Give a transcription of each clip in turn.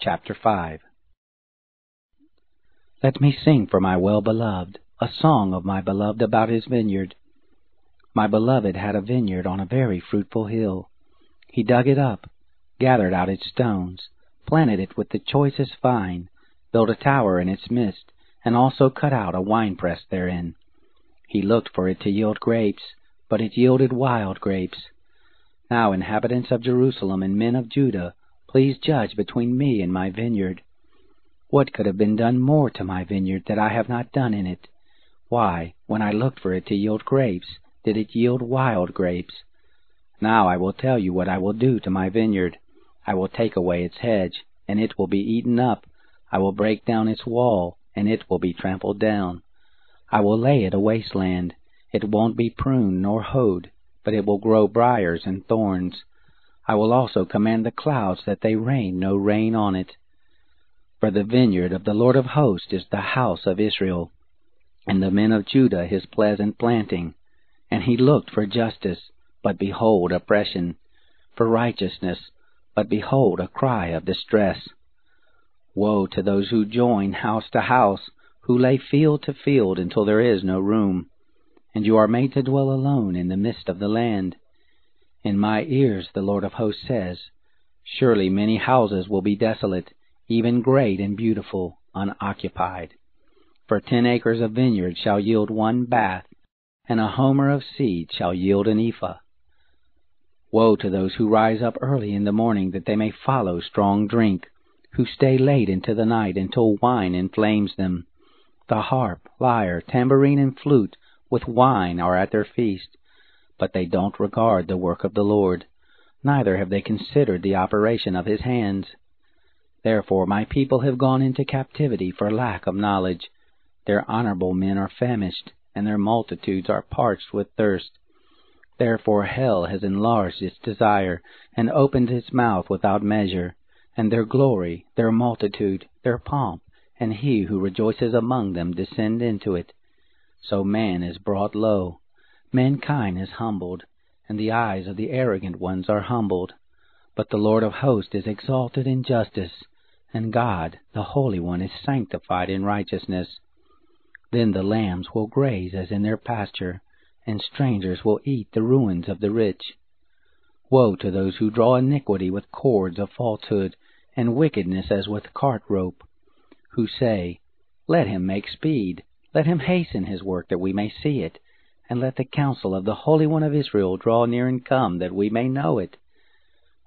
Chapter 5 Let me sing for my well-beloved, a song of my beloved about his vineyard. My beloved had a vineyard on a very fruitful hill. He dug it up, gathered out its stones, planted it with the choicest vine, built a tower in its midst, and also cut out a winepress therein. He looked for it to yield grapes, but it yielded wild grapes. Now, inhabitants of Jerusalem and men of Judah, please judge between me and my vineyard. What could have been done more to my vineyard that I have not done in it? Why, when I looked for it to yield grapes, did it yield wild grapes? Now I will tell you what I will do to my vineyard. I will take away its hedge, and it will be eaten up. I will break down its wall, and it will be trampled down. I will lay it a wasteland. It won't be pruned nor hoed, but it will grow briars and thorns. I will also command the clouds that they rain no rain on it. For the vineyard of the Lord of hosts is the house of Israel, and the men of Judah his pleasant planting. And he looked for justice, but behold oppression, for righteousness, but behold a cry of distress. Woe to those who join house to house, who lay field to field until there is no room, and you are made to dwell alone in the midst of the land. In my ears the Lord of hosts says, Surely many houses will be desolate, even great and beautiful, unoccupied. For ten acres of vineyard shall yield one bath, and a homer of seed shall yield an ephah. Woe to those who rise up early in the morning that they may follow strong drink, who stay late into the night until wine inflames them. The harp, lyre, tambourine, and flute with wine are at their feast, but they don't regard the work of the Lord, neither have they considered the operation of his hands. Therefore my people have gone into captivity for lack of knowledge. Their honorable men are famished, and their multitudes are parched with thirst. Therefore hell has enlarged its desire, and opened its mouth without measure, and their glory, their multitude, their pomp, and he who rejoices among them descend into it. So man is brought low, mankind is humbled, and the eyes of the arrogant ones are humbled. But the Lord of hosts is exalted in justice, and God, the Holy One, is sanctified in righteousness. Then the lambs will graze as in their pasture, and strangers will eat the ruins of the rich. Woe to those who draw iniquity with cords of falsehood, and wickedness as with cart rope, who say, Let him make speed, let him hasten his work that we may see it, and let the counsel of the Holy One of Israel draw near and come that we may know it.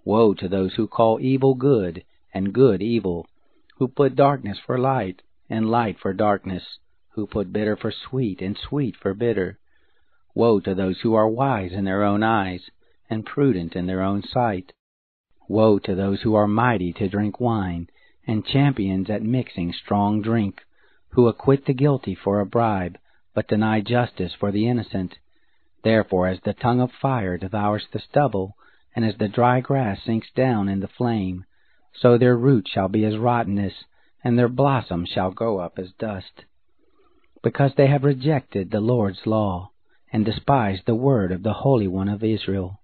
Woe to those who call evil good, and good evil, who put darkness for light, and light for darkness, who put bitter for sweet, and sweet for bitter. Woe to those who are wise in their own eyes, and prudent in their own sight. Woe to those who are mighty to drink wine, and champions at mixing strong drink, who acquit the guilty for a bribe, but deny justice for the innocent. Therefore as the tongue of fire devours the stubble, and as the dry grass sinks down in the flame, so their root shall be as rottenness, and their blossom shall go up as dust. Because they have rejected the Lord's law, and despised the word of the Holy One of Israel.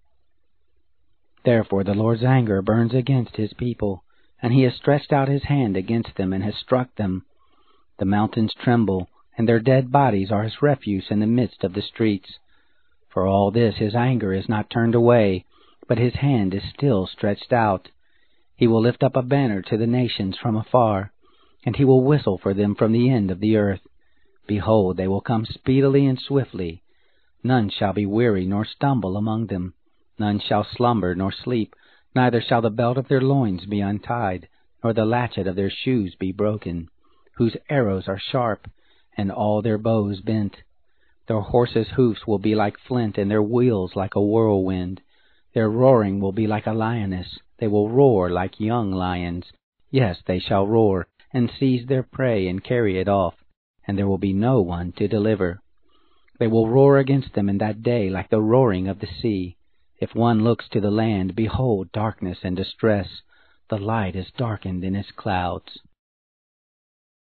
Therefore the Lord's anger burns against his people, and he has stretched out his hand against them, and has struck them. The mountains tremble, and their dead bodies are his refuse in the midst of the streets. For all this his anger is not turned away, but his hand is still stretched out. He will lift up a banner to the nations from afar, and he will whistle for them from the end of the earth. Behold, they will come speedily and swiftly. None shall be weary nor stumble among them. None shall slumber nor sleep, neither shall the belt of their loins be untied, nor the latchet of their shoes be broken, whose arrows are sharp, and all their bows bent. Their horses' hoofs will be like flint, and their wheels like a whirlwind. Their roaring will be like a lioness. They will roar like young lions. Yes, they shall roar, and seize their prey, and carry it off, and there will be no one to deliver. They will roar against them in that day like the roaring of the sea. If one looks to the land, behold darkness and distress. The light is darkened in its clouds.